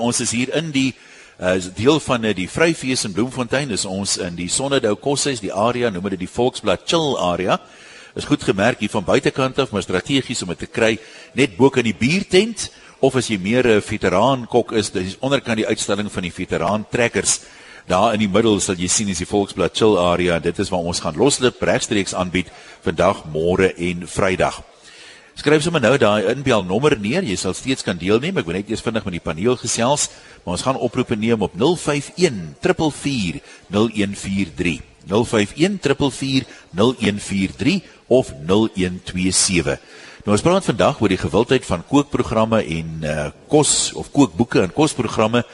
Ons is hier in die uh, deel van uh, die Vryfees in Bloemfontein. Is ons in die Sonnedou Koshuis, die area, noem dit die Volksblad Chill area. Is goed gemerk hier van buitekant af, maar strategies om dit te kry net bo kan die biertent of as jy meer 'n veteraan kok is, dis onderkant die uitstalling van die veteraan trekkers. Daar in die middel sal jy sien is die Volksblad Chill area. Dit is waar ons gaan loslip regstreeks aanbied vandag, môre en Vrydag. Skryf sommer nou daai inbel nommer neer. Jy sal steeds kan deelneem. Ek wil net eers vinnig met die paneel gesels, maar ons gaan oproepe neem op 051 444 0143. 051 444 0143 of 0127. Nou ons praat vandag oor die gewildheid van kookprogramme en uh kos of kookboeke en kosprogramme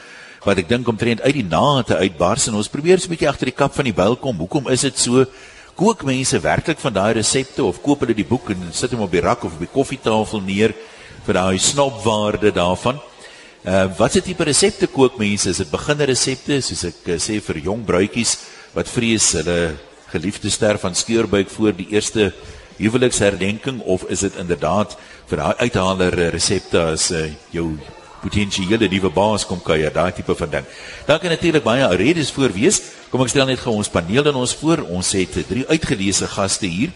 wat ek dink omtrent uit die naate uitbars en ons probeer so 'n bietjie agter die kap van die byl kom. Hoekom is dit so? Kook mense werklik van daai resepte of koop hulle die boek en sit hom op die rak of op die koffietafel neer vir daai snopwaarde daarvan? Uh wat se tipe resepte kook mense? Is dit beginner resepte soos ek uh, sê vir jong bruidjies wat vrees hulle geliefde ster van skeurbuik voor die eerste huweliksherdenking of is dit inderdaad vir daai uithaler resepte as uh, jou potensiële nuwe baas kom kuier, daai tipe van ding. Dan kan natuurlik baie redes voor wees. Kom ek stel net gou ons paneel dan ons voor. Ons het drie uitgeleese gaste hier.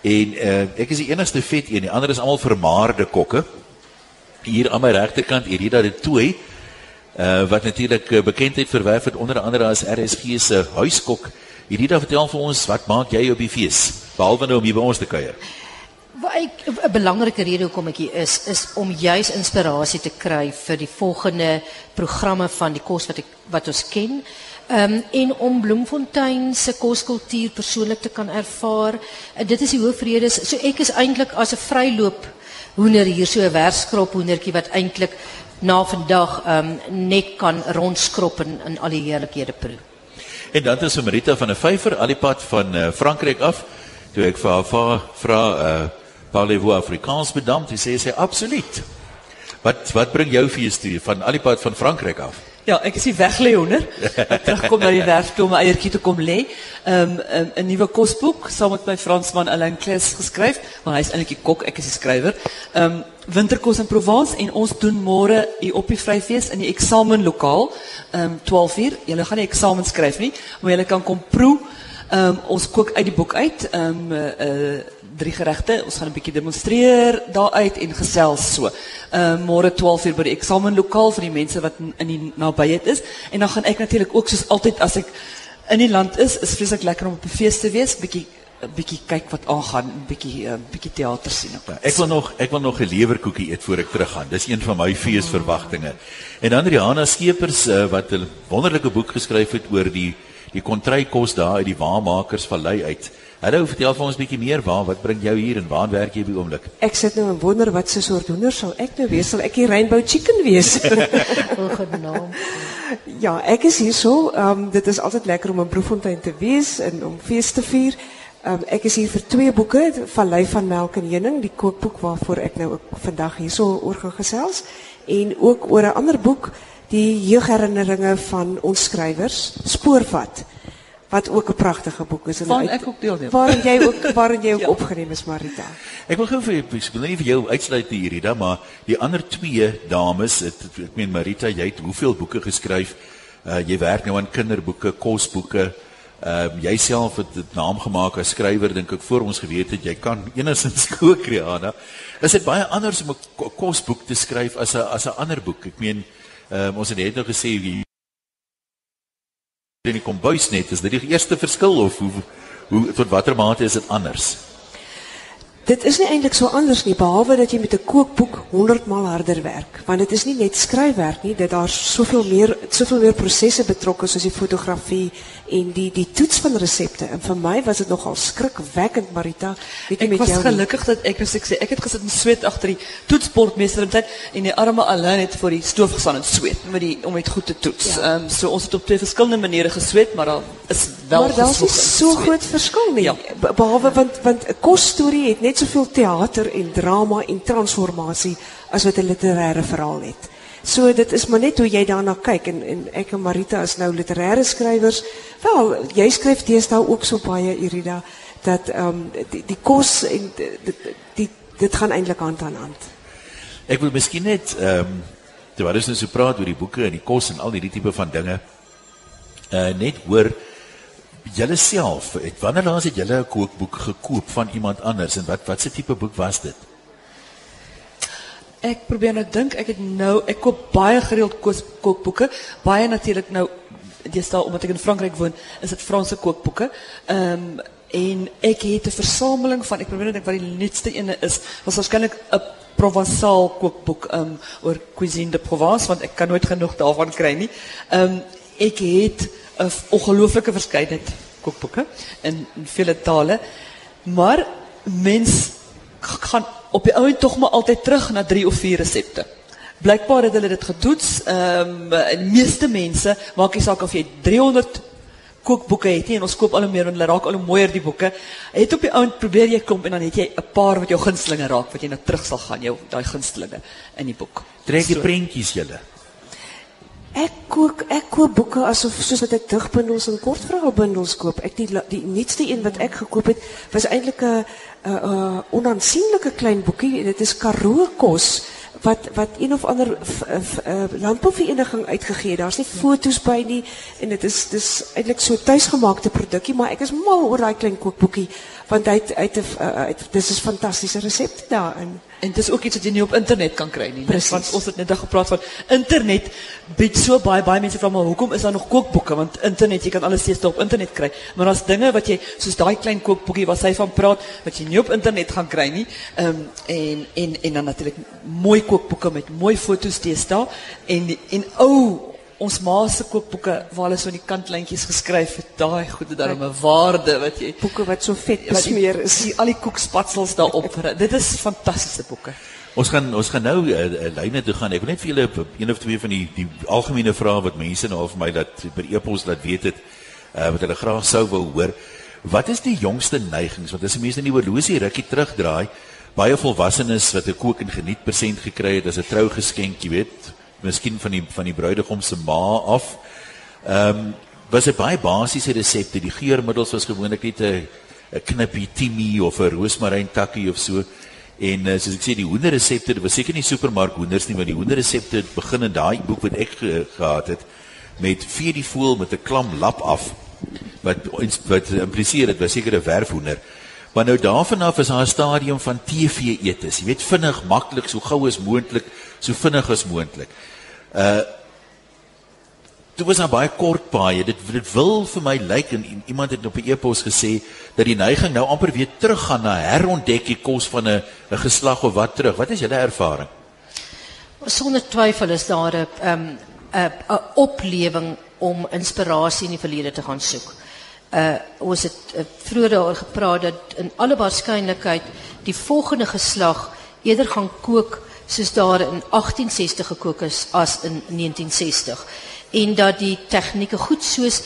En uh, ek is die enigste vet een, die ander is almal vermaarde kokke. Hier aan my regterkant Irida de Tooi, uh, wat natuurlik uh, bekendheid verwerf het onder andere as RSG se huiskok. Irida, vertel vir ons, wat maak jy op die fees? Behalwe nou om hier by ons te kuier. Wat ek 'n belangrike rede hoekom ek hier is, is om juis inspirasie te kry vir die volgende programme van die kos wat ek wat ons ken. Ehm um, en om Bloemfontein se koskultuur persoonlik te kan ervaar. Dit is die hoofredes. So ek is eintlik as 'n vryloop hoender hier so 'n werkskrop hoendertjie wat eintlik na vandag ehm um, net kan rondskrop en in al die heerlikhede proe. En dan is Marita van 'n vyfer al die pad van uh, Frankryk af. Toe ek vir haar vra uh parlez-vous Afrikaans bedam, sy sê sy absoluut. Wat wat bring jou vir studie van al die pad van Frankryk af? Ja, ek is hier weg Leoner. Ek terugkom na die werf toe om my eiertjie te kom lê. Ehm um, 'n nuwe kosboek saam met my Fransman Alain Kles geskryf, want hy is eintlik die kok, ek is die skrywer. Ehm um, Winterkos in Provence en ons doen môre hier op die Vryfees in die eksamenlokaal. Ehm um, 12uur. Julle gaan nie eksamen skryf nie, maar julle kan kom proe. Ehm um, ons kook uit die boek uit. Ehm um, uh drie geregte. Ons gaan 'n bietjie demonstreer daaruit en gesels so. Uh, môre 12:00 by die eksamenlokaal vir die mense wat in die nabyheid is. En dan gaan ek natuurlik ook soos altyd as ek in die land is, is vreeslik lekker om op 'n fees te wees, bietjie 'n bietjie kyk wat aangaan, 'n bietjie 'n bietjie teater sien ook. Ja, ek wil wil nog 'n lewerkoekie eet voor ek teruggaan. Dis een van my feesverwagtinge. En dan Rihanna Skeepers uh, wat 'n wonderlike boek geskryf het oor die die kontrykkos daar die Waarmakers Vallei uit. Hallo, vertel vir ons 'n bietjie meer waar wat bring jou hier en waar werk jy by oomblik? Ek sit nou en wonder wat se soort hoender sal ek nou wees? Sal ek die rainbow chicken wees? Genaamd. ja, ek is hier so. Ehm um, dit is altyd lekker om in Bloemfontein te wees en om fees te vier. Ehm um, ek is hier vir twee boeke, Vallei van Melk en Heuning, die kookboek waarvoor ek nou ook vandag hierso oor gaan gesels en ook oor 'n ander boek, die jeugherinneringe van ons skrywers, Spoorvat wat ook 'n pragtige boek is en van ek ook deelneem. Waarin jy ook waarin jy ook ja. opgeneem is Marita. Ek wil gou vir ek wil nie vir jou uitsluit hierdie da, maar die ander twee dames, het, ek meen Marita, jy het hoeveel boeke geskryf? Uh jy werk nou aan kinderboeke, kosboeke. Ehm uh, jouself het 'n naam gemaak as skrywer dink ek voor ons geweet het jy kan enigstens kook Rihanna. Is dit baie anders om 'n kosboek te skryf as 'n as 'n ander boek? Ek meen ehm um, ons het net nou gesê wie in die kombuis net is dit die eerste verskil of hoe hoe tot watter mate is dit anders? Dit is nie eintlik so anders nie behalwe dat jy met 'n kookboek 100 maal harder werk. Want dit is nie net skryfwerk nie dit daar soveel meer soveel meer prosesse betrokke soos die fotografie en die die toets van resepte en vir my was dit nogal skrikwekkend Marita weet jy met jou Ek was gelukkig dat ek as ek sê ek het gesit en sweet agter die toetsbord meester tyd en die arme Alain het voor die stoof gestaan en sweet met die om dit goed te toets. Ehm ja. um, so ons het op twee verskillende maniere gesweet maar daar is wel Maar daar is so groot verskil nie ja. behalwe want want 'n kosstorie het net soveel theater en drama en transformatie as wat 'n literêre verhaal het. So dit is maar net hoe jy daarna kyk en en ek en Marita is nou literêre skrywers. Wel, jy skryf deesdae ook so baie Irida dat ehm um, die, die kos en dit die, dit gaan eintlik hand aan hand. Ek wil miskien net ehm um, terwyl ons nou so praat oor die boeke en die kos en al hierdie tipe van dinge, uh net hoor julle self, het wanneer laas het julle 'n kookboek gekoop van iemand anders en wat wat se tipe boek was dit? Ek probeer nou dink, ek het nou ek koop baie gereeld kookboeke, baie natuurlik nou deesdae omdat ek in Frankryk woon, is dit Franse kookboeke. Ehm en ek het 'n versameling van ek probeer net dink wat die nuutste ene is. Was waarskynlik 'n Provençaal kookboek um, oor cuisine de Provence want ek kan nooit genoeg daarvan kry nie. Ehm um, ek het 'n ongelooflike verskeidenheid in, in vele tale. Maar mens gaan op die ouend tog maar altyd terug na drie of vier resepte. Blijkbaar het hulle dit getoets. Ehm um, de meeste mense maak nie saak of jy 300 kookboeke het nie en ons koop al hoe meer en hulle raak al hoe mooier die boeke. Het op die ouend probeer jy klomp en dan het jy 'n paar wat jou gunstelinge raak wat jy nou terug sal gaan jou daai gunstelinge in die boek. Trek die prentjies julle. Ek kook ek koop boeke asof soos wat ek digbundels en kortverhaalbundels koop. Ek die die nuutste een wat ek gekoop het was eintlik 'n 'n onaansienlike klein boekie. Dit is Karoo kos wat wat een of ander uh, landbouvereniging uitgegee. Daar's nie foto's by nie en dit is dis eintlik so tuisgemaakte produkkie, maar ek is mal oor daai klein kookboekie want hy het uit 'n uh, dis is fantastiese resepte daarin. En het is ook iets wat je niet op internet kan krijgen. Precies. Want ons het net gepraat van internet biedt zo so baie baie mense vra maar hoekom is daar nog kookboeke want internet je kan alles steeds op internet krijgen. Maar als dingen wat je soos daai klein kookboekie wat sy van praat wat je niet op internet kry nie. Um, en en en dan natuurlik mooi kookboeke met mooi foto's deesdae en en ou ons ma se kookboeke waar hulle so in die kantlyntjies geskryf het, daai goede daarom 'n waarde wat jy boeke wat so vet besmeer is, die, al die koekspatsels daarop. dit is fantastiese boeke. Ons gaan ons gaan nou 'n uh, uh, lyne toe gaan. Ek wil net vir julle een of twee van die die algemene vrae wat mense nou vir my dat by e-pos laat weet het uh, wat hulle graag sou wil hoor. Wat is die jongste neigings? Want as die mense in die horlosie rukkie terugdraai, baie volwassenes wat 'n kook en geniet persent gekry het as 'n trougeskenk, jy weet, miskien van die van die bruidegom se ma af. Ehm um, was dit baie basiese resepte. Die geurmiddels was gewoonlik net 'n knippie timie of 'n roosmaryn takkie of so. En uh, soos ek sê die hoenderresepte, dit was seker nie supermark hoenders nie, maar die hoenderresepte het begin in daai boek wat ek ge, gehad het met vee die voël met 'n klam lap af wat wat impliseer dit was seker 'n werfhoender. Maar nou daarvan af is daar 'n stadium van TV eetes. Jy weet vinnig, maklik, so gou as moontlik, so vinnig as moontlik. Uh Dit was 'n baie kort paai. Dit dit wil vir my lyk en iemand het op 'n e-pos gesê dat die neiging nou amper weer teruggaan na herontdek die kos van 'n 'n geslag of wat terug. Wat is julle ervaring? Sonder twyfel is daar 'n 'n 'n oplewing om inspirasie in die verlede te gaan soek. Uh ons het uh, vroeër daaroor gepraat dat in alle waarskynlikheid die volgende geslag eerder gaan kook soos daar in 1860 gekook is as in 1960 en dat die tegnieke goed soos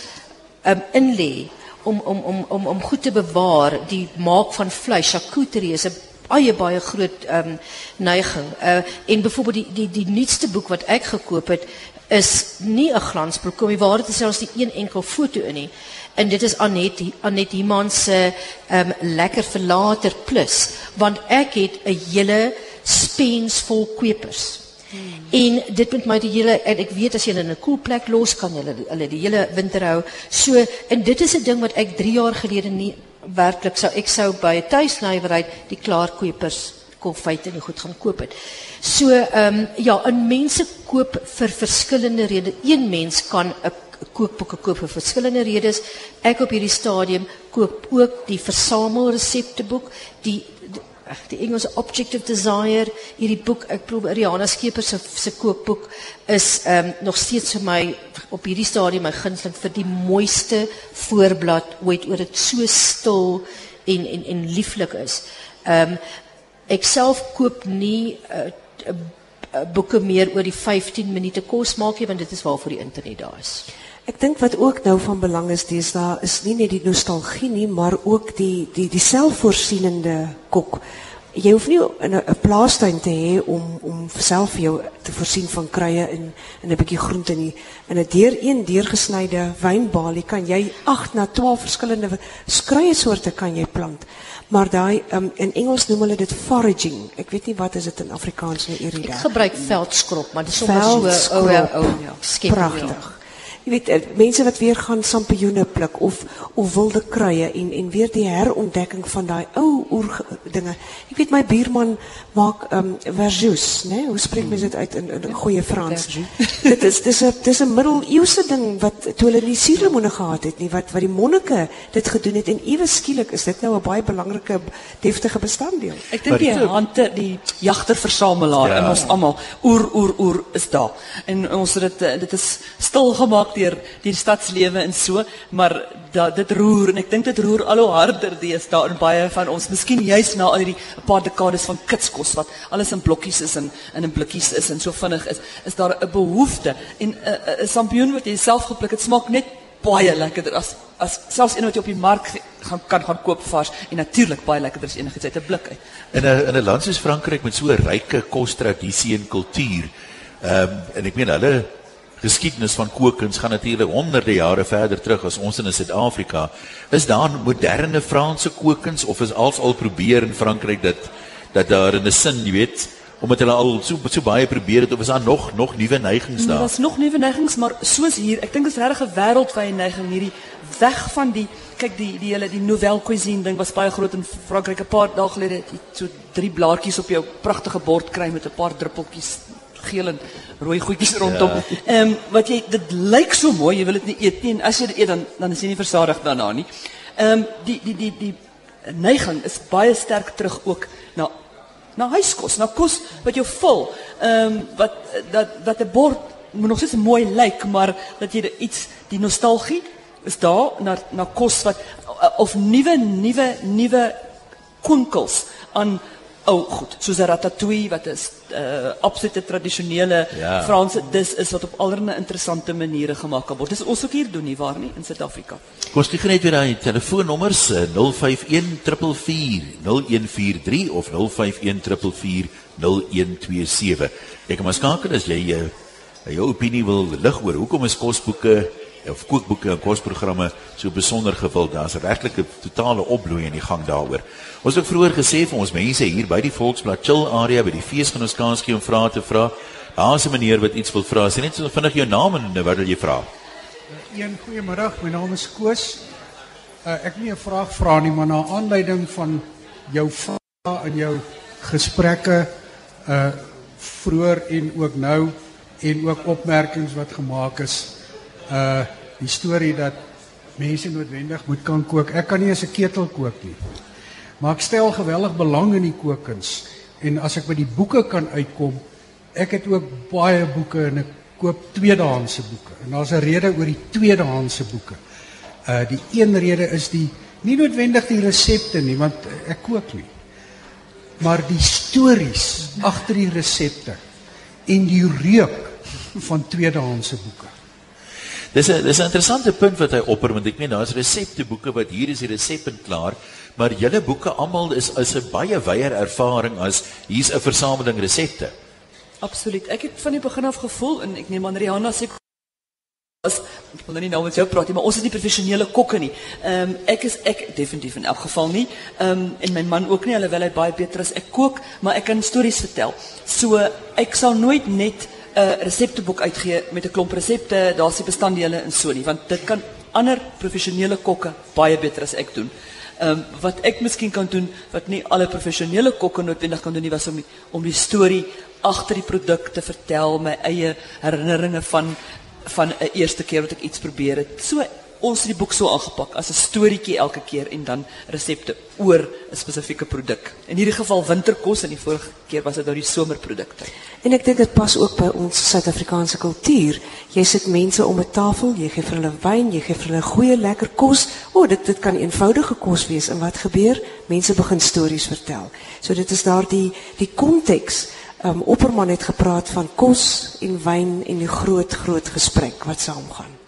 um, inlê om om om om om goed te bewaar die maak van vleis charcuterie is 'n baie baie groot um, neiging. Uh, en byvoorbeeld die die die nuutste boek wat ek gekoop het is nie 'n glansboek om die waarheid te sê as die een enkel foto in nie. En dit is Anet Anet Iman se um, lekker vir later plus. Want ek het 'n hele spens vol kwepers. Hmm. En dit moet my die hele en ek weet as jy in 'n koel plek los kan hulle hulle die hele winter hou. So en dit is 'n ding wat ek 3 jaar gelede nie werklik sou ek sou by 'n tuisnywerheid die klaar kwepers konfyte en goed gaan koop het. So ehm um, ja, 'n mense koop vir verskillende redes. Een mens kan 'n kookboeke koop vir verskillende redes. Ek op hierdie stadium koop ook die versamelresepteboek, die die Engelse Object of Desire, hierdie boek, ek probeer Rihanna Skeepers se se kookboek is um, nog steeds vir my op hierdie stadium my gunsteling vir die mooiste voorblad ooit oor dit so stil en en en lieflik is. Ehm um, ek self koop nie uh, uh, boeke meer oor die 15 minute kos maak nie want dit is waarvoor die internet daar is. Ek dink wat ook nou van belang is, dis daar is nie net die nostalgie nie, maar ook die die die selfvoorsienende kok. jy hoef nie 'n 'n plaastuin te hê om om self jou te voorsien van kruie en en 'n bietjie groente nie. In 'n deur een deurgesnyde wynbalie kan jy 8 na 12 verskillende kruie soorte kan jy plant. Maar daai um, in Engels noem hulle dit foraging. Ek weet nie wat is dit in Afrikaans nie, Irida. Ek gebruik veldskrop, maar dit is sommer so ou ou ja, skep. Pragtig. Jy weet eh, mense wat weer gaan sampioene pluk of of wilde kruie en en weer die herontdekking van daai ou oer dinge. Ek weet my buurman maak ehm um, verjus, né? Hoe spreek mense dit uit in in goeie Frans? dit is dis 'n dis 'n middeleeuse ding wat toe hulle die suurlemoene gehad het nie wat wat die monnike dit gedoen het en ewe skielik is dit nou 'n baie belangrike deftige bestanddeel. Ek dink die hante die jagterversamelaar ja. en ons almal oer oer oer is daar. En ons het dit dit is stil gemaak deur die stadslewe en so, maar dat dit roer en ek dink dit roer al hoe harder deesdae in baie van ons. Miskien juis na al hierdie paar dekades van kitskos wat alles in blokkies is en in 'n blikkies is en so vinnig is, is daar 'n behoefte en 'n uh, 'n sampioen wat jy self gepluk het, smaak net baie lekkerder as as selfs een wat jy op die mark gaan kan gaan koop vars en natuurlik baie lekkerder as enigiets uit 'n blik uit. In 'n in 'n land soos Frankryk met so 'n ryke kostradisie en kultuur, ehm um, en ek meen hulle geskiedenis van kookkuns gaan natuurlik honderde jare verder terug as ons in Suid-Afrika. Is daar moderne Franse kookkuns of is als al probeer in Frankryk dat dat daar in 'n sin, jy weet, omdat hulle al so so baie probeer het of is daar nog nog nuwe neigings daar? Daar's nog nuwe neigings, maar soos hier, ek dink dit is regtig 'n wêreldwye neiging hierdie weg van die kyk die die hele die nouvelle cuisine ding was baie groot in Frankryk 'n paar dae gelede jy so drie blaartjies op jou pragtige bord kry met 'n paar druppeltjies geel en rooi goedjies rondom. Ehm ja. um, wat jy dit lyk so mooi, jy wil dit nie eet nie en as jy dit eet dan dan is jy nie versadig daarna nie. Ehm um, die die die die neiging is baie sterk terug ook na na huiskos, na kos wat jou vul. Ehm um, wat dat dat 'n bord moet nog steeds mooi lyk, maar dat jy iets die nostalgie is daar na na kos wat of nuwe nuwe nuwe konkels aan ou oh, goed, soos 'n ratatouille wat is uh absolute tradisionele ja. Franse dis is wat op allerlei interessante maniere gemaak kan word. Dis ons ook hier doen nie waar nie in Suid-Afrika. Kom kyk net weer daai telefoonnommers 051 444 0143 of 051 444 0127. Ek kom skakel as jy uh, jou opinie wil lig oor hoekom is kosboeke of kookboeke en kosprogramme so besonder gewild. Daar's regtig 'n totale opbloei in die gang daaroor. Ons het vroeër gesê vir ons mense hier by die Volksblad chill area by die feesgenoos kans gee om vrae te vra. Daar's 'n meneer wat iets wil vra. Sê net so vinnig jou naam en wat wil jy vra? Een goeiemôre. My naam is Koos. Uh, ek nie 'n vraag vra nie, maar na aanleiding van jou vrae in jou gesprekke uh vroeër en ook nou en ook opmerkings wat gemaak is uh die storie dat mense noodwendig moet kan kook. Ek kan nie eens 'n ketel kook nie. Maar ek stel geweldig belang in die kookkuns en as ek by die boeke kan uitkom, ek het ook baie boeke en ek koop tweedehandse boeke. En daar's 'n rede oor die tweedehandse boeke. Uh die een rede is die nie noodwendig die resepte nie, want ek kook nie. Maar die stories agter die resepte en die reuk van tweedehandse boeke. Dis 'n dis 'n interessante punt wat hy opper want ek meen daar's resepteboeke wat hier is die resep en klaar, maar julle boeke almal is is 'n baie wyeer ervaring as hier's 'n versameling resepte. Absoluut. Ek het van die begin af gevoel en ek neem aan Rihanna sê as ek wil nou nie nou met jou praat nie, maar ons is nie professionele kokke nie. Ehm um, ek is ek definitief in elk geval nie. Ehm um, en my man ook nie, alhoewel hy baie beter is. Ek kook, maar ek kan stories vertel. So ek sal nooit net 'n uh, resepteboek uitgee met 'n klomp resepte, daar's die bestanddele en so nie, want dit kan ander professionele kokke baie beter as ek doen. Ehm um, wat ek miskien kan doen wat nie alle professionele kokke noodwendig kan doen nie was om die, om die storie agter die produk te vertel, my eie herinneringe van van 'n eerste keer wat ek iets probeer het. So ons het die boek so aangepak as 'n storieetjie elke keer en dan resepte oor 'n spesifieke produk. In hierdie geval winterkos en die vorige keer was dit nou die somerprodukte. En ek dink dit pas ook by ons Suid-Afrikaanse kultuur. Jy sit mense om 'n tafel, jy gee vir hulle wyn, jy gee vir hulle goeie lekker kos. O, oh, dit dit kan eenvoudige kos wees en wat gebeur? Mense begin stories vertel. So dit is daardie die konteks. Um Opperman het gepraat van kos en wyn en die groot groot gesprek wat saamgaan.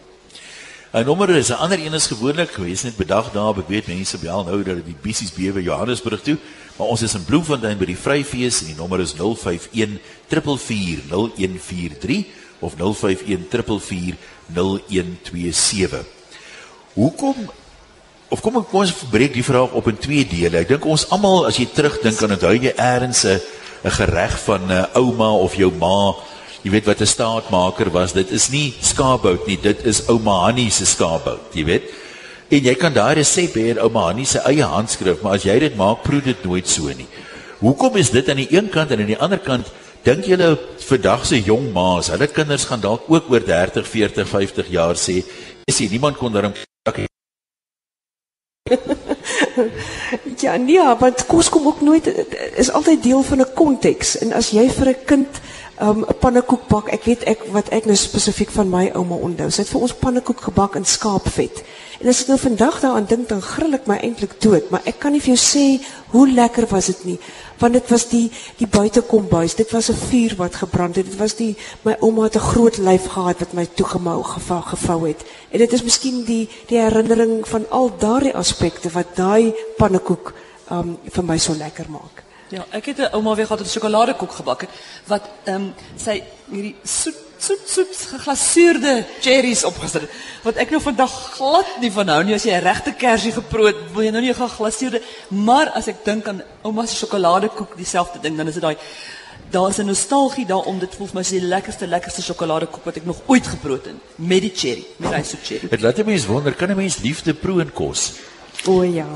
'n Nommer is 'n ander een is gewoonlik gewees net bedag daar, ek weet mense bel nou dat die bissies bewe Johannesburg toe, maar ons is in Bloemfontein by die Vryfees en die nommer is 051 4440143 of 051 4440127. Hoekom of kom ek kom ons breek die vraag op in twee dele. Ek dink ons almal as jy terugdink aan onthou jy eers 'n 'n gereg van 'n uh, ouma of jou ma jy weet wat 'n staatmaker was, dit is nie skaapbout nie, dit is ouma Hannie se skaapbout, jy weet. En jy kan daai resep hê in ouma Hannie se eie handskrif, maar as jy dit maak, proe dit nooit so nie. Hoekom is dit aan die een kant en aan die ander kant dink julle vandag se jong ma's, hulle kinders gaan dalk ook oor 30, 40, 50 jaar sê, is jy niemand kon daarom ja, nee, want kos kom ook nooit is altyd deel van 'n konteks en as jy vir 'n kind um, 'n pannekoek bak. Ek weet ek wat ek nou spesifiek van my ouma onthou. Sy het vir ons pannekoek gebak in skaapvet. En as ek nou vandag daaraan dink, dan grill ek my eintlik dood, maar ek kan nie vir jou sê hoe lekker was dit nie, want dit was die die buitekombuis. Dit was 'n vuur wat gebrand het. Dit was die my ouma het 'n groot lyf gehad wat my toegemou gevou gevou het. En dit is miskien die die herinnering van al daardie aspekte wat daai pannekoek um vir my so lekker maak. Ja, ek het 'n ouma weer gehad wat sjokoladekoek gebak het wat ehm um, sy hierdie soet soet soet geglaseerde cherries opgesit het. Wat ek nou vandag glad nie van hou nie as jy 'n regte kersie geproot, wil jy nou nie 'n geglaseerde, maar as ek dink aan ouma se sjokoladekoek, dieselfde ding, dan is dit daai daar's 'n nostalgie daarom dit voel vir my is die lekkerste lekkerste sjokoladekoek wat ek nog ooit geproot het met die cherry, met daai soet cherry. Dit laat mense wonder, kan 'n mens liefde proe in kos? O ja,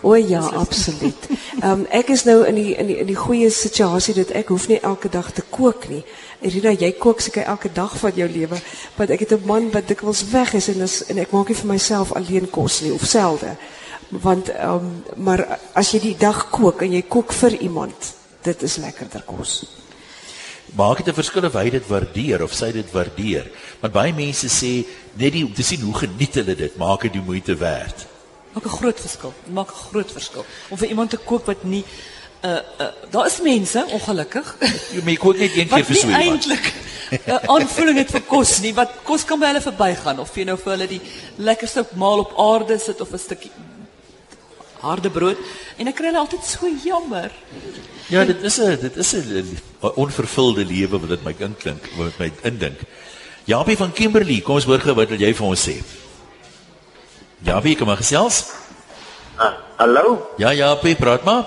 o ja, absoluut. Um, ek is nou in die in die in die goeie situasie dat ek hoef nie elke dag te kook nie. Irina, jy kook seker elke dag van jou lewe, want ek het 'n man wat dikwels weg is en is, en ek maak nie vir myself alleen kos nie of selde. Want ehm um, maar as jy die dag kook en jy kook vir iemand, dit is lekkerder kos. Maak dit 'n verskil of hy dit waardeer of sy dit waardeer. Want baie mense sê net die om te sien hoe geniet hulle dit, maak dit die moeite werd maak 'n groot verskil. Maak 'n groot verskil. Om vir iemand te koop wat nie uh uh daar is mense ongelukkig. Jy moet koop net een keer so iemand. Eintlik 'n aanvulling het vir kos nie. Wat kos kan by hulle verbygaan of jy nou vir hulle die lekkerste maal op aarde sit of 'n stukkie harde brood en ek kry hulle altyd so jammer. Ja, dit is 'n dit is 'n onvervulde lewe wat dit my klink, wat my indink. Japie van Kimberley, kom ons hoor gou wat jy vir ons sê. Ja, wie kom maar gesels? Uh, hallo? Ja, ja, Pie, praat maar.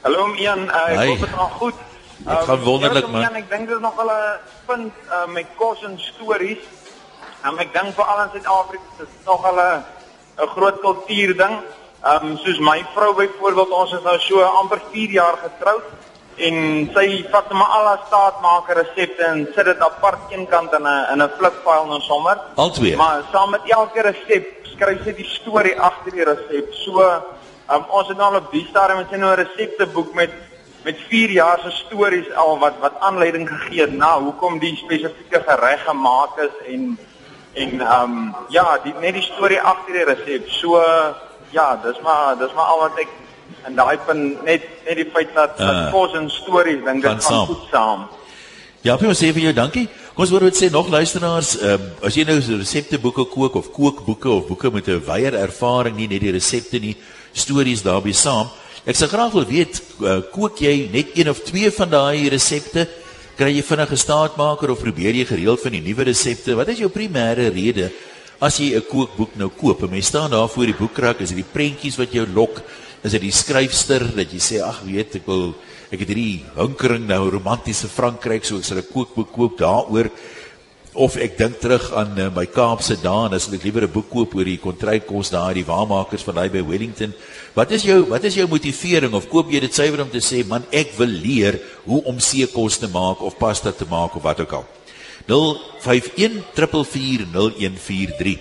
Hallo Ian, uh, ek hoop dit gaan goed. Dit um, gaan wonderlik man. Ja, ek dink dit is nog wel 'n punt uh, met kos en stories. Um, ek dink veral in Suid-Afrika is dit nog wel 'n 'n groot kultuur ding. Ehm um, soos my vrou byvoorbeeld, ons is nou so amper 4 jaar getroud en sy vat maar al haar staatmaker resepte en sit dit apart eenkant in 'n in 'n flipfile nou sommer. Al twee. Maar saam met elke resep skryf sy die storie agter die resep. So um, ons het nou op die stadium het sy nou 'n resepteboek met met 4 jaar se stories al wat wat aanleiding gegee het na hoekom die spesifieke gereg gemaak is en en ehm um, ja, die net die storie agter die resep. So ja, dis maar dis maar al wat ek en daai punt net net die feit dat uh, kos en stories dink dit gaan goed saam. Ja, vir ons sê vir jou dankie. Kom ons hoor wat sê nog luisteraars, um, as jy nou resepteboeke kook of kookboeke of boeke met 'n wyeer ervaring nie net die resepte nie, stories daarbey saam. Ek sê graag wil weet, uh, kook jy net een of twee van daai resepte? Kry jy vinnige staatmaker of probeer jy gereeld van die nuwe resepte? Wat is jou primêre rede as jy 'n kookboek nou koop? Mense staan daar voor die boekrak, is dit die prentjies wat jou lok? Is dit die skryfster dat jy sê ag weet ek wil ek het hierdie hinkering nou romantiese Frankryk so ek sal 'n kookboek koop daaroor. Of ek dink terug aan uh, my Kaapse dae en as ek liewer 'n boek koop oor die kontrykkos daar die waarmakers van daai by Wellington. Wat is jou wat is jou motivering of koop jy dit suiwer om te sê man ek wil leer hoe om seekos te maak of pasta te maak of wat ook al. 051 4440143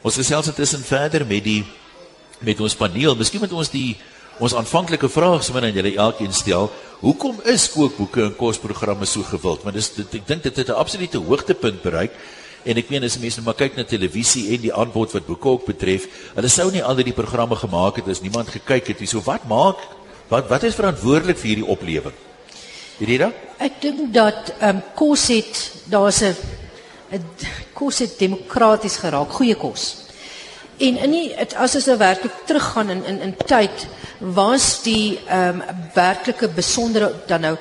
Ons gesels intussen verder met die met ons paneel. Miskien moet ons die ons aanvanklike vraag sommer aan julle elkeen stel. Hoekom is kookboeke en kosprogramme so gewild? Want dis dit, ek dink dit het 'n absolute hoogtepunt bereik. En ek meen as mense nou maar kyk na televisie en die aanbod wat boeke ook betref, hulle sou nie al die programme gemaak het as niemand gekyk het nie. So wat maak wat wat is verantwoordelik vir hierdie oplewing? Hierdie Ek dink dat ehm um, kos het daar's 'n kos het demokraties geraak, goeie kos. En in die het, as ons nou werklik teruggaan in in in tyd was die ehm um, werklike besondere dan nou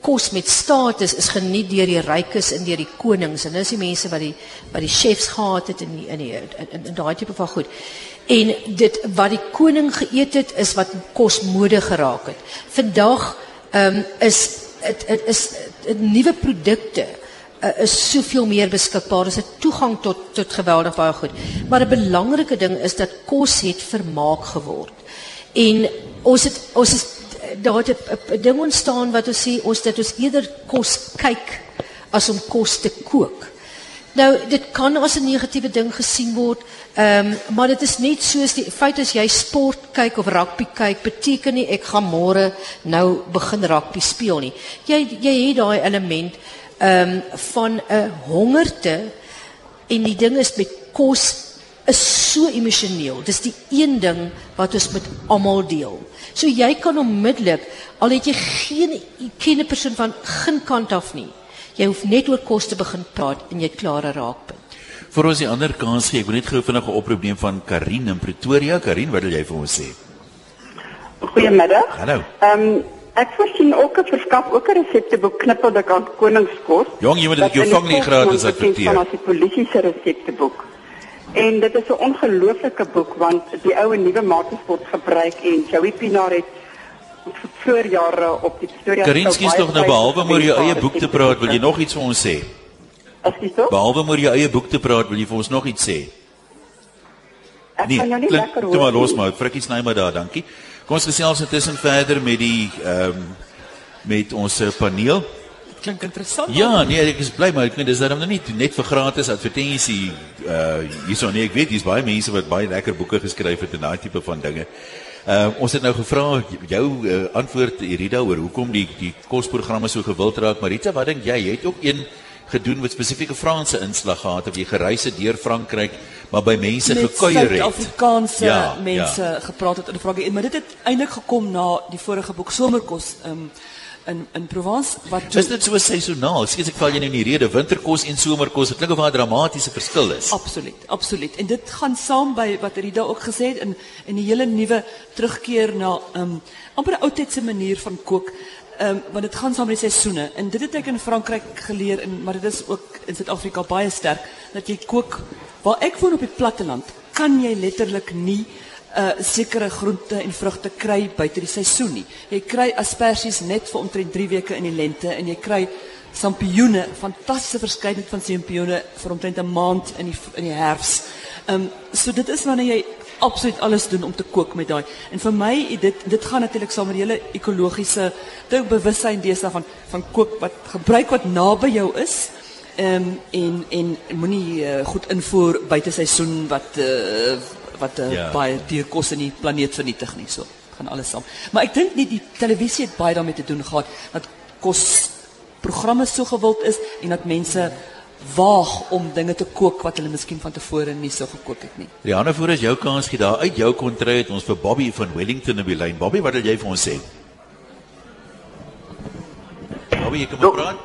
kos met status is geniet deur die rykes en deur die konings en dis die mense wat die wat die chefs gehad het in die, in die, in, in, in daai tipe van goed. En dit wat die koning geëet het is wat kos mode geraak het. Vandag ehm um, is dit is nuwe produkte uh, is soveel meer beskikbaar. Is 'n toegang tot tot geweldig baie goed. Maar 'n belangrike ding is dat kos het vermaak geword. En ons het ons is daar het 'n ding ontstaan wat ons sê ons dat ons eerder kos kyk as om kos te kook. Nou dit kan as 'n negatiewe ding gesien word. Ehm um, maar dit is net soos die feit as jy sport kyk of rugby kyk beteken nie ek gaan môre nou begin rugby speel nie. Jy jy het daai element um, van 'n hongerte en die ding is met kos is so emosioneel. Dis die een ding wat ons met almal deel. So jy kan onmiddellik al het jy geen ken 'n persoon van geen kant af nie. Jy hoef net oor kos te begin praat en jy klare raakpunt. Vir ons die ander kans gee, ek wil net gou vinnig 'n oproep neem van Karin in Pretoria. Karin, wat wil jy vir ons sê? Goeiemiddag. Hallo. Ehm um, ek voorsien ook 'n verskaf ook 'n resepteboek knippeldik aan koningskos. Jong, jy moet dit jou vang nie gratis adverteer. Dit is 'n polisie se resepteboek. En dit is 'n ongelooflike boek want die ou en nuwe maatjies word gebruik en Joey Pinaar het voor jare op die Pretoria Karin, skies tog nou behalwe oor jou eie boek te praat, wil jy nog iets vir ons sê? Ekskuus tog? Behalwe oor jou eie boek te praat, wil jy vir ons nog iets sê? Ek nee, kan jou nie klink, lekker hoor. Kom maar los maar, frikkie sny maar daar, dankie. Kom ons gesels intussen verder met die ehm um, met ons eh, paneel. Klink interessant. Ja, nee, ek is bly maar ek weet dis daarom nou nie net vir gratis advertensie uh hierso nie. Ek weet hier's baie mense wat baie lekker boeke geskryf het en daai tipe van dinge. Uh ons het nou gevra jou uh, antwoord Irida oor hoekom die die kosprogramme so gewild raak, maar Rita, wat dink jy? Jy het ook een gedoen met spesifieke Franse inslag gehad of jy gereis het deur Frankryk, maar by mense gekuier het. Met Afrikaanse Ja, mense ja. gepraat het en vra ek, maar dit het eintlik gekom na die vorige boek Somerkos um, in in Provence wat toe, Is dit so seisoonaal? Skies ek val jy nou in die rede winterkos en somerkos. Dit klink of 'n dramatiese verskil is. Absoluut, absoluut. En dit gaan saam by wat Rida ook gesê het in in die hele nuwe terugkeer na um amper 'n ou tydse manier van kook. Um want dit gaan saam met die seisoene. En dit het ek in Frankryk geleer en maar dit is ook in Suid-Afrika baie sterk dat jy kook waar ek woon op die platteland, kan jy letterlik nie uh sekere groente en vrugte kry buite die seisoen nie. Jy kry asperges net vir omtrent 3 weke in die lente en jy kry sampioene, fantastiese verskeidenheid van sampioene vir omtrent 'n maand in die in die herfs. Ehm um, so dit is wanneer jy absoluut alles doen om te kook met daai. En vir my dit dit gaan natuurlik saam met die hele ekologiese dink bewussyn deesdae van van kook wat gebruik wat naby jou is. Ehm um, en en moenie uh, goed invoer buite seisoen wat uh, wat uh, Ja. ja. baie dierkos in die planeet vernietig nie so. Gaan alles saam. Maar ek dink nie die televisie het baie daarmee te doen gehad dat kos programme so gewild is en dat mense waag om dinge te kook wat hulle miskien van tevore nie so gekook het nie. Rihanna, voor as jou kans gee daar uit jou kontry het ons vir Bobby van Wellington op die lyn. Bobby, wat wil jy vir ons sê? Bobby, jy kan maar praat.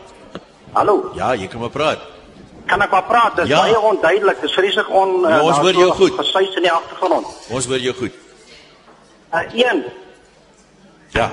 Hallo, Ja, jy kan maar praat. kan ek maar praat? Dit is Ja. baie onduidelik. Dit is vreeslik on Ja, ons hoor jou goed. Gesuis in die agtergrond. Ons hoor jou goed. Uh een. Ja.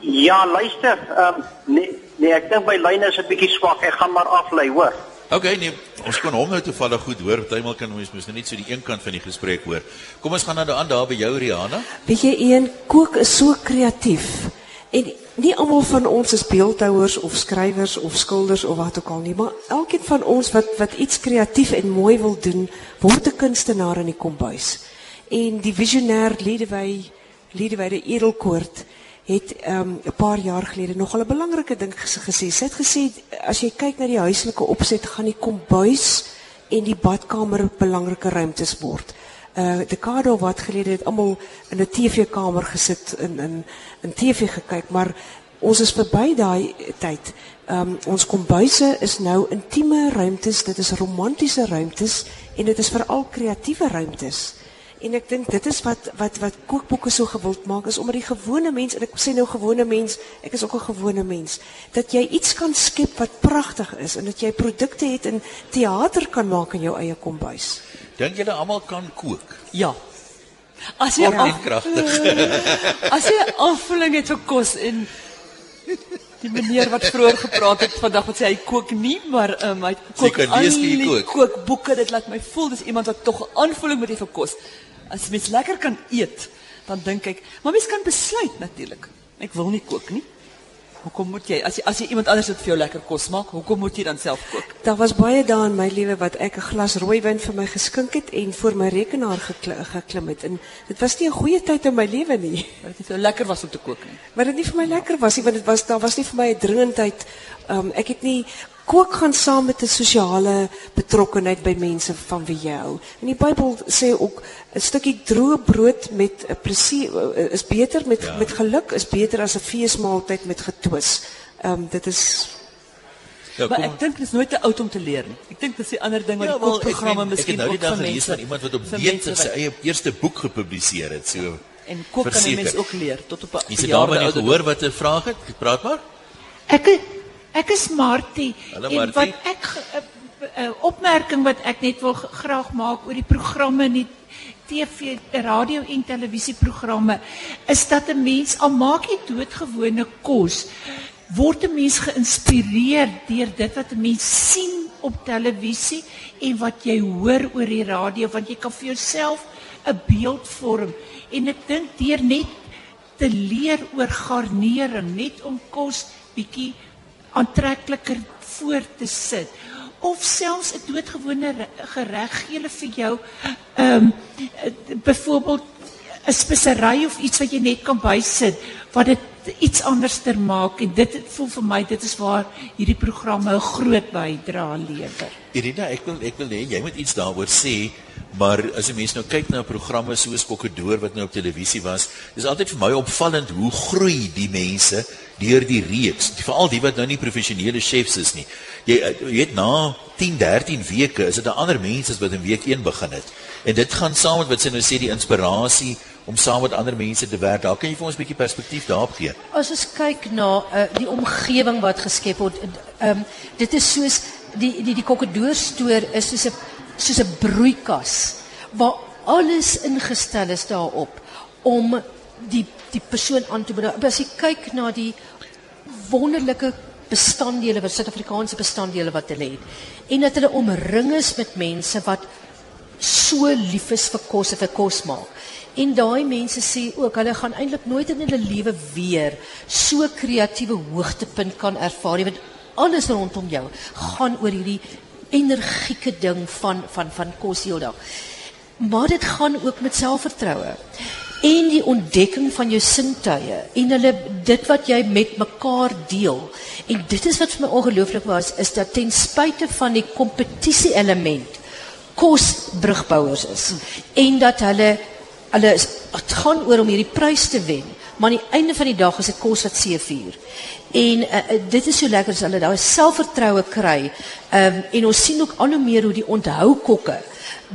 Ja, luister. Ehm nee, nee, ek dink my lyn is 'n bietjie swak. Ek gaan maar aflei, hoor. Okay, nee, ons kan hom nou toevallig goed hoor. Partymal kan ons mos nou net so die een kant van die gesprek hoor. Kom ons gaan nou aan daar by jou Rihanna. Weet jy een kook is so kreatief. En nie almal van ons is beeldhouers of skrywers of skilders of wat ook al nie, maar elkeen van ons wat wat iets kreatief en mooi wil doen, word 'n kunstenaar in die kombuis. En die visionêr Ledewy Ledewy de Edelkoort het um, 'n paar jaar gelede nogal 'n belangrike ding ges- gesê. Sy het gesê as jy kyk na die huislike opset, gaan die kombuis en die badkamer belangrike ruimtes word. Uh dekade of wat gelede het almal in 'n TV-kamer gesit en in in TV gekyk, maar ons is verby daai tyd. Um ons kombuise is nou intieme ruimtes, dit is romantiese ruimtes en dit is veral kreatiewe ruimtes. En ek dink dit is wat wat wat kookboeke so gewild maak is omdat die gewone mens en ek sê nou gewone mens, ek is ook 'n gewone mens, dat jy iets kan skep wat pragtig is en dat jy produkte het en teater kan maak in jou eie kombuis. Dink julle almal kan kook? Ja. As jy kragtig. as jy 'n aanvulling het vir kos en die meneer wat vroeër gepraat het vandag wat sê hy kook nie, maar um, hy kook al die kook. kookboeke. Dit laat my voel dis iemand wat tog 'n aanvulling moet hê vir kos. As mens lekker kan eet, dan dink ek, maar mens kan besluit natuurlik. Ek wil nie kook nie. Hoekom moet jy as jy as jy iemand anders wat vir jou lekker kos maak, hoekom moet jy dan self kook? Daar was baie dae in my lewe wat ek 'n glas rooiwyn vir my geskink het en voor my rekenaar gekl geklim het en dit was nie 'n goeie tyd in my lewe nie. Dit so lekker was om te kook nie. Maar dit nie vir my lekker was nie want dit was daar was nie vir my 'n dringendheid. Um ek het nie kook gaan saam met 'n sosiale betrokkenheid by mense van wie jy hou. En die Bybel sê ook 'n stukkie droë brood met 'n plesier eh, is beter met ja. met geluk is beter as 'n feesmaaltyd met getwis. Um dit is Ja, Maar ek dink dit is nooit te oud om te leer nie. Ek dink dis die ander ding wat Ja, die wel, ek, kookprogramme meen, ek het miskien nou die ook dag gelees mense van iemand wat op mense sy eie eerste boek gepubliseer het. So En kook kan 'n mens ook leer tot op 'n Is dit daar wat jy gehoor wat 'n vraag het? Praat maar. Ek ek is Martie. Hallo, en Martie. wat ek 'n 'n opmerking wat ek net wil graag maak oor die programme in die TV, radio en televisieprogramme is dat 'n mens al maak jy doodgewone kos, word 'n mens geïnspireer deur dit wat 'n mens sien op televisie en wat jy hoor oor die radio want jy kan vir jouself 'n beeld vorm en ek dink deur net te leer oor garnering, net om kos bietjie aantrekliker voor te sit. Of selfs 'n doodgewone re- gereg gee hulle vir jou ehm um, byvoorbeeld 'n spesery of iets wat jy net kan bysit wat dit iets anderster maak en dit voel vir my dit is waar hierdie programme 'n groot bydrae lewer. Irina, ek wil ek wil hê jy moet iets daaroor sê, maar as 'n mens nou kyk na programme soos Kokkedoor wat nou op televisie was, dis altyd vir my opvallend hoe groei die mense deur die reeks, veral die wat nou nie professionele chefs is nie. Jy weet na 10, 13 weke is dit 'n ander mens as wat in week 1 begin het. En dit gaan saam met wat sy nou sê die inspirasie om saam met ander mense te werk. Daar kan jy vir ons 'n bietjie perspektief daarop gee. As ons kyk na uh, die omgewing wat geskep word, um, dit is soos die die die kokkedoorstoor is soos 'n soos 'n broeikas waar alles ingestel is daarop om die die persoon aan te bring. As jy kyk na die wonderlike bestanddele wat Suid-Afrikaanse bestanddele wat hulle het en dat hulle omring is met mense wat so lief is vir kos en vir kos maak. En daai mense sê ook hulle gaan eintlik nooit in hulle lewe weer so kreatiewe hoogtepunt kan ervaar nie want alles rondom jou gaan oor hierdie energieke ding van van van kos heeldag. Maar dit gaan ook met selfvertroue en die ontdekking van jou sintuie en hulle dit wat jy met mekaar deel. En dit is wat vir my ongelooflik was is dat ten spyte van die kompetisie element kos brugbouers is en dat hulle hulle is- het gaan oor om hierdie prys te wen maar aan die einde van die dag is dit kos wat seevier. En uh, dit is so lekker as hulle daai selfvertroue kry um, en ons sien ook al hoe meer hoe die onthou kokke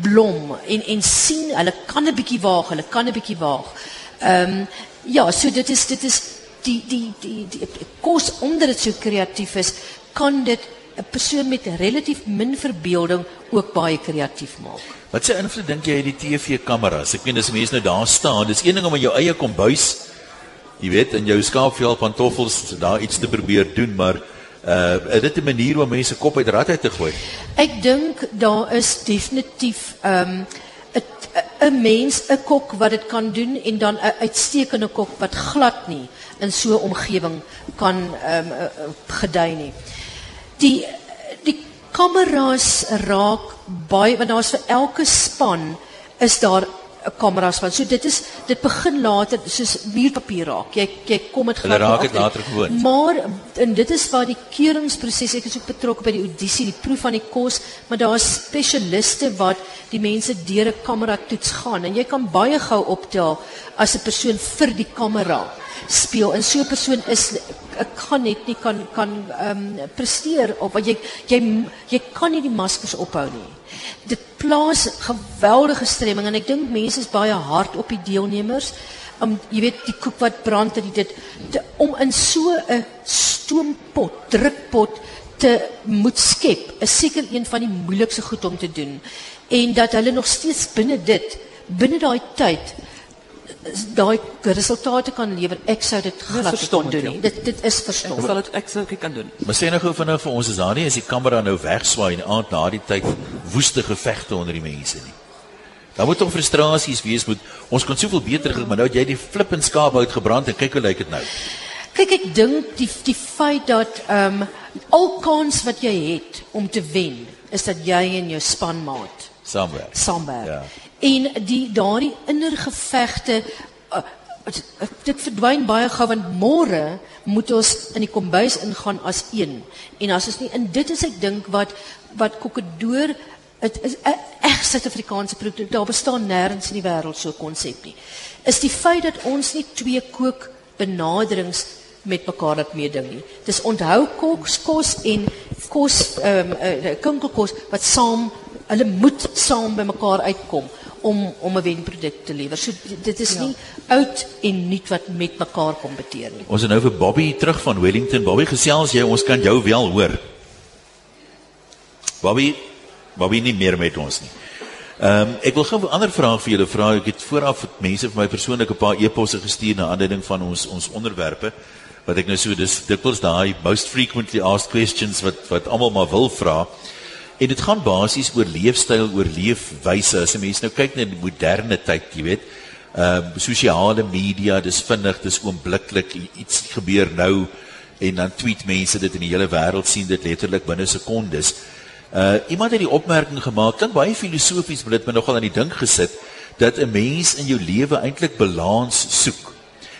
blom en en sien hulle kan 'n bietjie waag hulle kan 'n bietjie waag. Ehm um, ja so dit is dit is die die die, die, die kos omdat dit so kreatief is kan dit 'n persoon met relatief min verbeelding ook baie kreatief maak Wat se invloed dink jy het die TV-kameras? Ek meen as mense nou daar staan, dis een ding om in jou eie kombuis, jy weet, in jou skaapvel pantoffels daar iets te probeer doen, maar uh dit 'n manier om mense kop uit rad uit te gooi? Ek dink daar is definitief ehm um, 'n mens, 'n kok wat dit kan doen en dan 'n uitstekende kok wat glad nie in so 'n omgewing kan ehm um, gedei nie. Die kameras raak baie want daar's vir elke span is daar 'n kameras van. So dit is dit begin later soos muurpapier raak. Jy jy kom dit glad raak dit later gewoond. Maar en dit is waar die keuringsproses ek is ook betrokke by die audisie, die proef van die kos, maar daar is spesialiste wat die mense deur 'n kamera toets gaan en jy kan baie gou optel as 'n persoon vir die kamera speel en so 'n persoon is ek kan net nie kan kan ehm um, presteer op want jy jy jy kan nie die maskers ophou nie. Dit plaas geweldige stremming en ek dink mense is baie hard op die deelnemers. Um, jy weet die koek wat brand en dit te, om in so 'n stoompot, drukpot te moet skep is seker een van die moeilikste goed om te doen en dat hulle nog steeds binne dit binne daai tyd daai resultate kan lewer ek sou dit glad nie kon verstommend, doen ja. nie dit dit is Ek verstommend sal dit ek sou ek kan doen. Maar sê nou gou vinnig vir ons is daar nie as die kamera nou wegswaai in die aand na die tyd woeste gevegte onder die mense nie. Daar moet tog frustrasies wees moet ons kon soveel beter gedoen, maar nou het jy die flip en skaap uitgebrand en kyk hoe lyk dit nou. Kyk ek dink die die feit dat ehm um, al kans wat jy het om te wen is dat jy en jou spanmaat Saamwerk. saamwerk. Ja. En die daardie innergevegte uh, dit verdwyn baie gou want môre moet ons in die kombuis ingaan as een. En as ons nie in dit is ek dink wat wat Kokkedoor dit is 'n reg Suid-Afrikaanse produk. Daar bestaan nêrens in die wêreld so 'n konsep nie. Is die feit dat ons nie twee kook benaderings met mekaar laat meeding nie. Dis onthou kos kos en kos ehm um, uh, kinkelkos wat saam hulle moet saam by mekaar uitkom om om 'n wenproduk te lewer. So dit is nie oud en nuut wat met mekaar kompeteer nie. Ons is nou vir Bobby terug van Wellington. Bobby gesels jy, ons kan jou wel hoor. Bobby, Bobby nie meer met ons nie. Ehm um, ek wil gou 'n ander vraag vir julle vra. Ek het vooraf mense vir my persoonlik 'n paar e-posse gestuur na aanleiding van ons ons onderwerpe wat ek nou so dis dikwels daai most frequently asked questions wat wat almal maar wil vra. En dit gaan basies oor leefstyl, oor leefwyse. As 'n mens nou kyk na die moderne tyd, jy weet, ehm uh, sosiale media, dis vinnig, dis oombliklik iets gebeur nou en dan tweet mense dit in die hele wêreld sien dit letterlik binne sekondes. Uh iemand het die opmerking gemaak, klink baie filosofies, maar dit het my nogal aan die dink gesit dat 'n mens in jou lewe eintlik balans soek.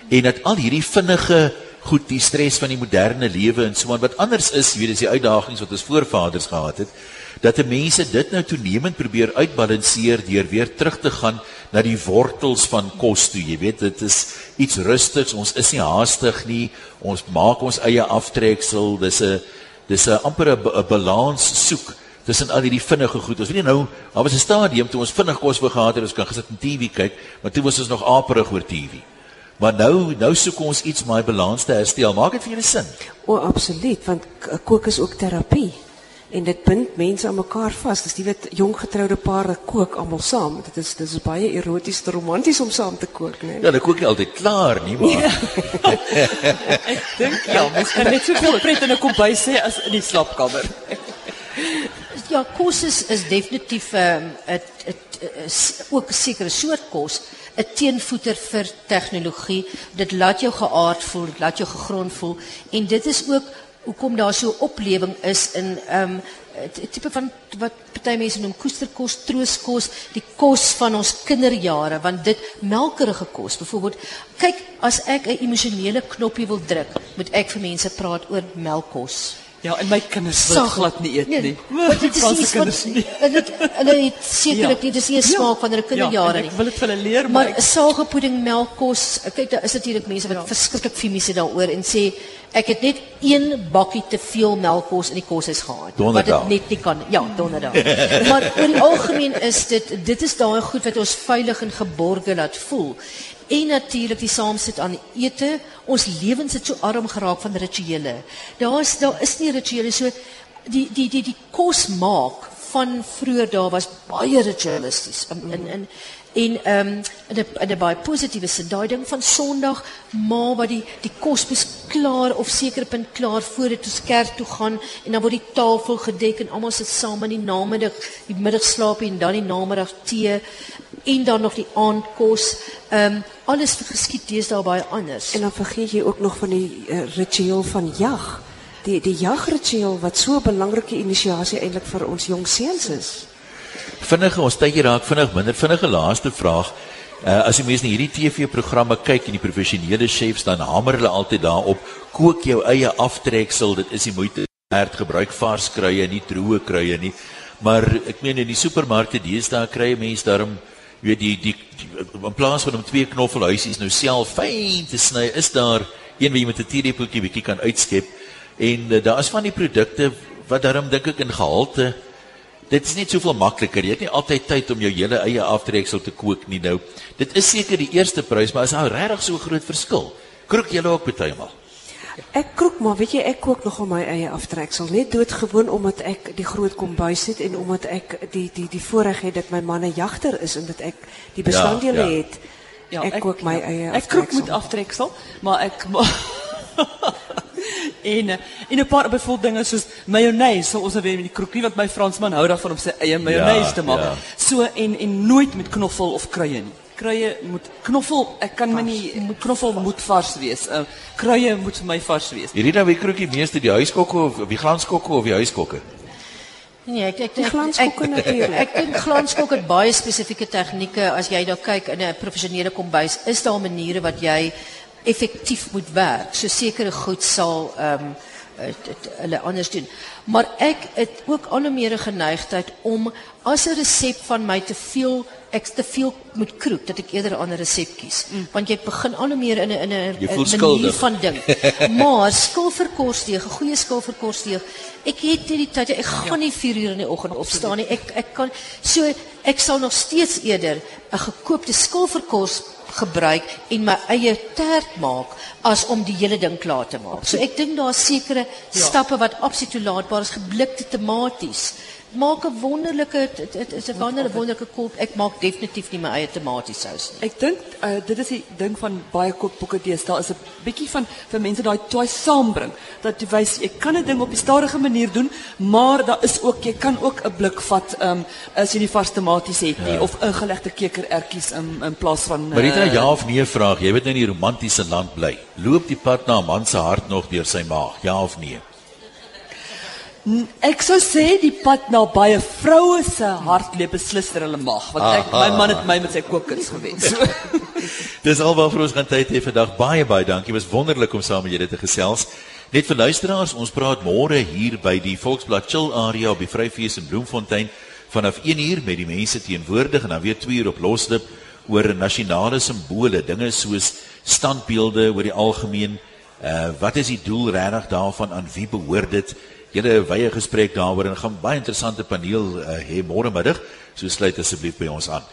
En dat al hierdie vinnige goed, die stres van die moderne lewe en so aan wat anders is, jy weet, dis die uitdagings wat ons voorvaders gehad het, dat mense dit nou toenemend probeer uitbalanseer deur weer terug te gaan na die wortels van kos toe. Jy weet, dit is iets rustigs. Ons is nie haastig nie. Ons maak ons eie aftreksel. Dis 'n dis 'n amper 'n ba- 'n balans soek tussen al hierdie vinnige goed. Ons weet nie nou, daar was 'n stadium toe ons vinnig kos wou gehad het, ons kan gesit en TV kyk, maar toe was ons nog aperig oor TV. Maar nou nou soek ons iets om daai balans te herstel. Maak dit vir julle sin? O, absoluut, want kook is ook terapie. En dit bind mense aan mekaar vas. Dis die wat jong getroude pare kook almal saam. Dit is dis baie eroties en romanties om saam te kook, né? Ja, ek kook nie altyd klaar nie, maar Ek dink ja, mens kan net soveel pret in 'n kombuis hê as in die slaapkamer. Ja, kos is is definitief ehm dit dit is ook 'n sekere soort kos, 'n teenvoeter vir tegnologie. Dit laat jou geaard voel, dit laat jou gegrond voel en dit is ook hoekom daar so oplewing is in ehm 'n tipe van wat party mense noem koesterkos, trooskos, die kos van ons kinderjare, want dit melkerige kos, byvoorbeeld, kyk, as ek 'n emosionele knoppie wil druk, moet ek vir mense praat oor melkkos. Ja, en my kinders wil Sag- glad nie eet Nee, nie. Dit is iets wat kinders nie. hulle het- hulle het sekerlik Ja. nie dis nie 'n Ja. smaak van hulle kinderjare Ja, en nie. ek wil dit vir hulle leer, maar maar ek- sagepudding, melkkos, kyk daar is natuurlik mense wat verskriklik fiemies is daaroor en sê ek het net een bakkie te veel melkkos in die koshuis gehad wat Donderdag. dit net nie kan. Ja, donderdag. maar oor die algemeen is dit dit is daai goed wat ons veilig en geborge laat voel. En natuurlik die saamsit aan ete. Ons lewens het so arm geraak van rituele. Daar is daar is nie rituele so die die die die kos maak van vroeër daar was baie ritualisties in in in en ehm um, in 'n in 'n baie positiewe sin daai ding van Sondag ma wat die die kos bes klaar of sekere punt klaar voordat ons kerk toe gaan en dan word die tafel gedek en almal sit saam in die namiddag die middagslaapie en dan die namiddag tee en dan nog die aandkos ehm um, alles geskied deesdae baie anders En dan vergeet jy ook nog van die uh, ritueel van jag. Die die jagritueel wat so 'n belangrike inisiasie eintlik vir ons jong seuns is. vinnige ons tydjie raak vinnig minder vinnige laaste vraag uh, as jy mense na hierdie TV-programme kyk en die professionele chefs dan hamer hulle altyd daarop kook jou eie aftreksel dit is die moeite werd gebruik vars kruie nie droë kruie nie. Maar ek meen in die supermarkte deesdae kry 'n mens daarom jy weet die, die die in plaas van om twee knoffelhuisies nou self fyn te sny is daar een wat jy met 'n teelepeltjie bietjie kan uitskep. En uh, daar is van die produkte wat daarom dink ek in gehalte Dit is net soveel makliker. Jy het nie altyd tyd om jou hele eie aftreksel te kook nie nou. Dit is seker die eerste prys, maar is nou regtig so groot verskil. Krook julle ook partymal. Ek kook maar weet jy ek kook nogal my eie aftreksel net doodgewoon omdat ek die groot kombuis het en omdat ek die die die voorreg het dat my man 'n jagter is en dat ek die bestanddele ja. het. ek kook my eie Ek kook aftreksel. met aftreksel, maar ek en en 'n paar byvoorbeeld dinge soos mayonaise, sal ons nou weer met die kroekie wat my Fransman hou daarvan om sy eie mayonaise Ja, te maak. ja. So en en nooit met knoffel of kruie nie. Kruie moet knoffel, ek kan my nie knoffel moet vars wees. Uh, kruie moet vir my vars wees. Hierdie nou wie kroekie meeste die huiskokke of wie glanskokke of die huiskokke? Nee, ek ek Die ek glanskokke ek, natuurlijk. ek dink glanskok het baie spesifieke tegnieke as jy daar kyk in 'n professionele kombuis, is daar maniere wat jy effektief moet werk. So sekere goed ehm um, hulle anders doen. Maar ek het ook al meer 'n geneigtheid om as 'n resep van my te veel ek te veel moet kroek dat ek eerder 'n ander resep kies. Mm. Want jy begin al hoe meer in 'n in 'n manier van ding. Maar skilverkosdeeg, 'n goeie skilverkosdeeg. Ek het nie die tyd ek gaan nie 4 uur in die oggend opstaan nie. Ek ek kan so ek sal nog steeds eerder 'n gekoopte skilverkos gebruik en my eie tert maak as om die hele ding klaar te maak. So ek dink daar's sekere stappe wat absoluut toelaatbaar is. Geblikte tomaties. Maak 'n wonderlike dit is 'n wonderlike wonderlike koop. Ek maak definitief nie my eie tomatiesous nie. Ek dink uh, dit is die ding van baie kookboeke deesdae is 'n bietjie van vir mense daai twee saambring dat jy wys jy kan 'n ding op 'n stadige manier doen, maar daar is ook jy kan ook 'n blik vat um, as jy nie vars tomaties het nie of ingelegde kekerertjies in in plaas van Maar dit is 'n ja of nee vraag. Jy weet nou in die romantiese land bly. Loop die pad na 'n man se hart nog deur sy maag? Ja of nee? Ek sou sê die pad na baie vroue se hart lê beslis deur hulle mag, want ek my man het my met sy kookkuns gewens. So. Dis alwaar ons gaan tyd hê vandag. Baie baie dankie. Was wonderlik om saam met julle te gesels. Net vir luisteraars, ons praat môre hier by die Volksblad Chill area op die Vryfees in Bloemfontein vanaf 1uur met die mense teenwoordig en dan weer 2uur op Loslip oor nasionale simbole, dinge soos standbeelde oor die algemeen. Uh wat is die doel regtig daarvan aan wie behoort dit? Julle 'n wye gesprek daaroor en gaan baie interessante paneel uh, hê môre middag. So sluit asseblief by ons aan.